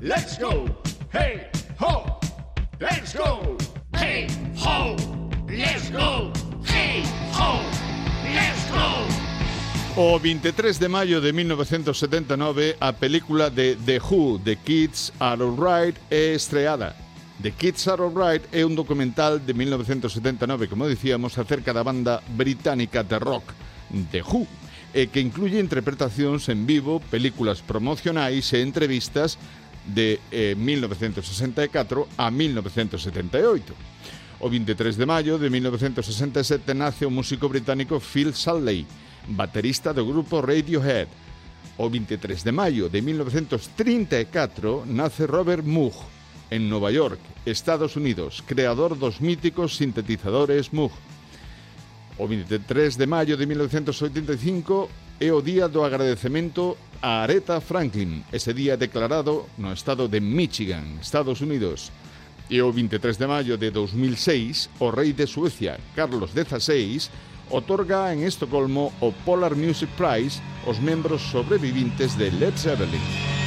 Let's go. Hey, ho. Let's go. Hey, ho. Let's go. Hey, ho. Let's go. O 23 de maio de 1979, a película de The Who, The Kids Are Alright, é estreada. The Kids Are Alright é un documental de 1979, como dicíamos, acerca da banda británica de rock The Who, e que incluye interpretacións en vivo, películas promocionais e entrevistas de eh, 1964 a 1978. O 23 de maio de 1967 nace o músico británico Phil Salley, baterista do grupo Radiohead. O 23 de maio de 1934 nace Robert Moog, en Nova York, Estados Unidos, creador dos míticos sintetizadores Moog. O 23 de maio de 1985 é o día do agradecemento a Aretha Franklin, ese día declarado no estado de Michigan, Estados Unidos. E o 23 de maio de 2006, o rei de Suecia, Carlos XVI, otorga en Estocolmo o Polar Music Prize aos membros sobrevivintes de Led Zeppelin.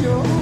your